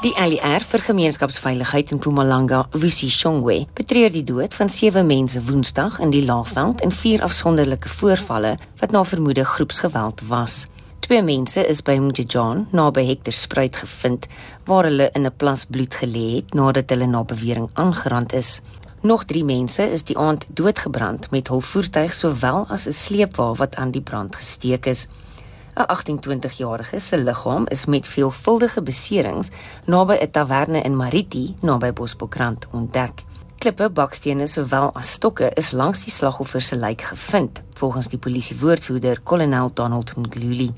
Die ALR vir gemeenskapsveiligheid in Mpumalanga, Wisi Shongwe, betreur die dood van sewe mense Woensdag in die Laagveld in vier afsonderlike voorvalle wat na vermoede groepsgeweld was. Twee mense is by Mjejan naby Hector Spruit gevind waar hulle in 'n plas bloed gelê het nadat hulle na bewering aangerand is. Nog 3 mense is die aand doodgebrand met hul voertuig sowel as 'n sleepwa wat aan die brand gesteek is. 'n 28-jarige se liggaam is met veelvuldige beserings naby 'n taverne in Mariti naby Bosbokrand ontdek. Klippe, bakstene sowel as stokke is langs die slagoffer se lyk gevind, volgens die polisie woordvoerder kolonel Donald Mdluli.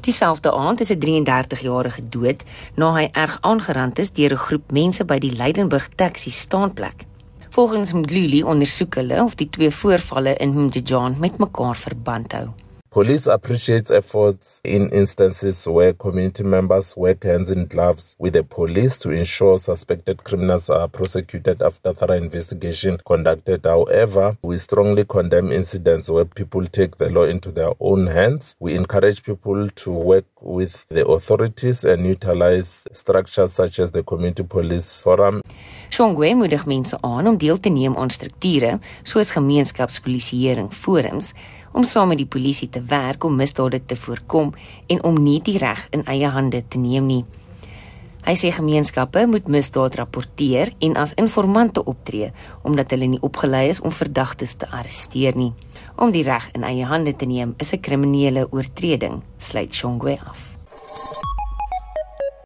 Dieselfde aand is 'n 33-jarige dood na hy erg aangerand is deur 'n groep mense by die Leidenburg taxi staanplek. Volgens Mdluli ondersoek hulle of die twee voorvalle in Mjejan met mekaar verband hou. Police appreciates efforts in instances where community members work hands in gloves with the police to ensure suspected criminals are prosecuted after thorough investigation conducted. However, we strongly condemn incidents where people take the law into their own hands. We encourage people to work with the authorities and utilize structures such as the community police forum. Shongwe moedig mense aan om deel te neem aan strukture soos gemeenskapspolisieering forums om saam met die polisie te werk om misdade te voorkom en om nie die reg in eie hande te neem nie. Hy sê gemeenskappe moet misdaad rapporteer en as informante optree omdat hulle nie opgelei is om verdagtes te arresteer nie. Om die reg in eie hande te neem is 'n kriminele oortreding, sluit Shongwe af.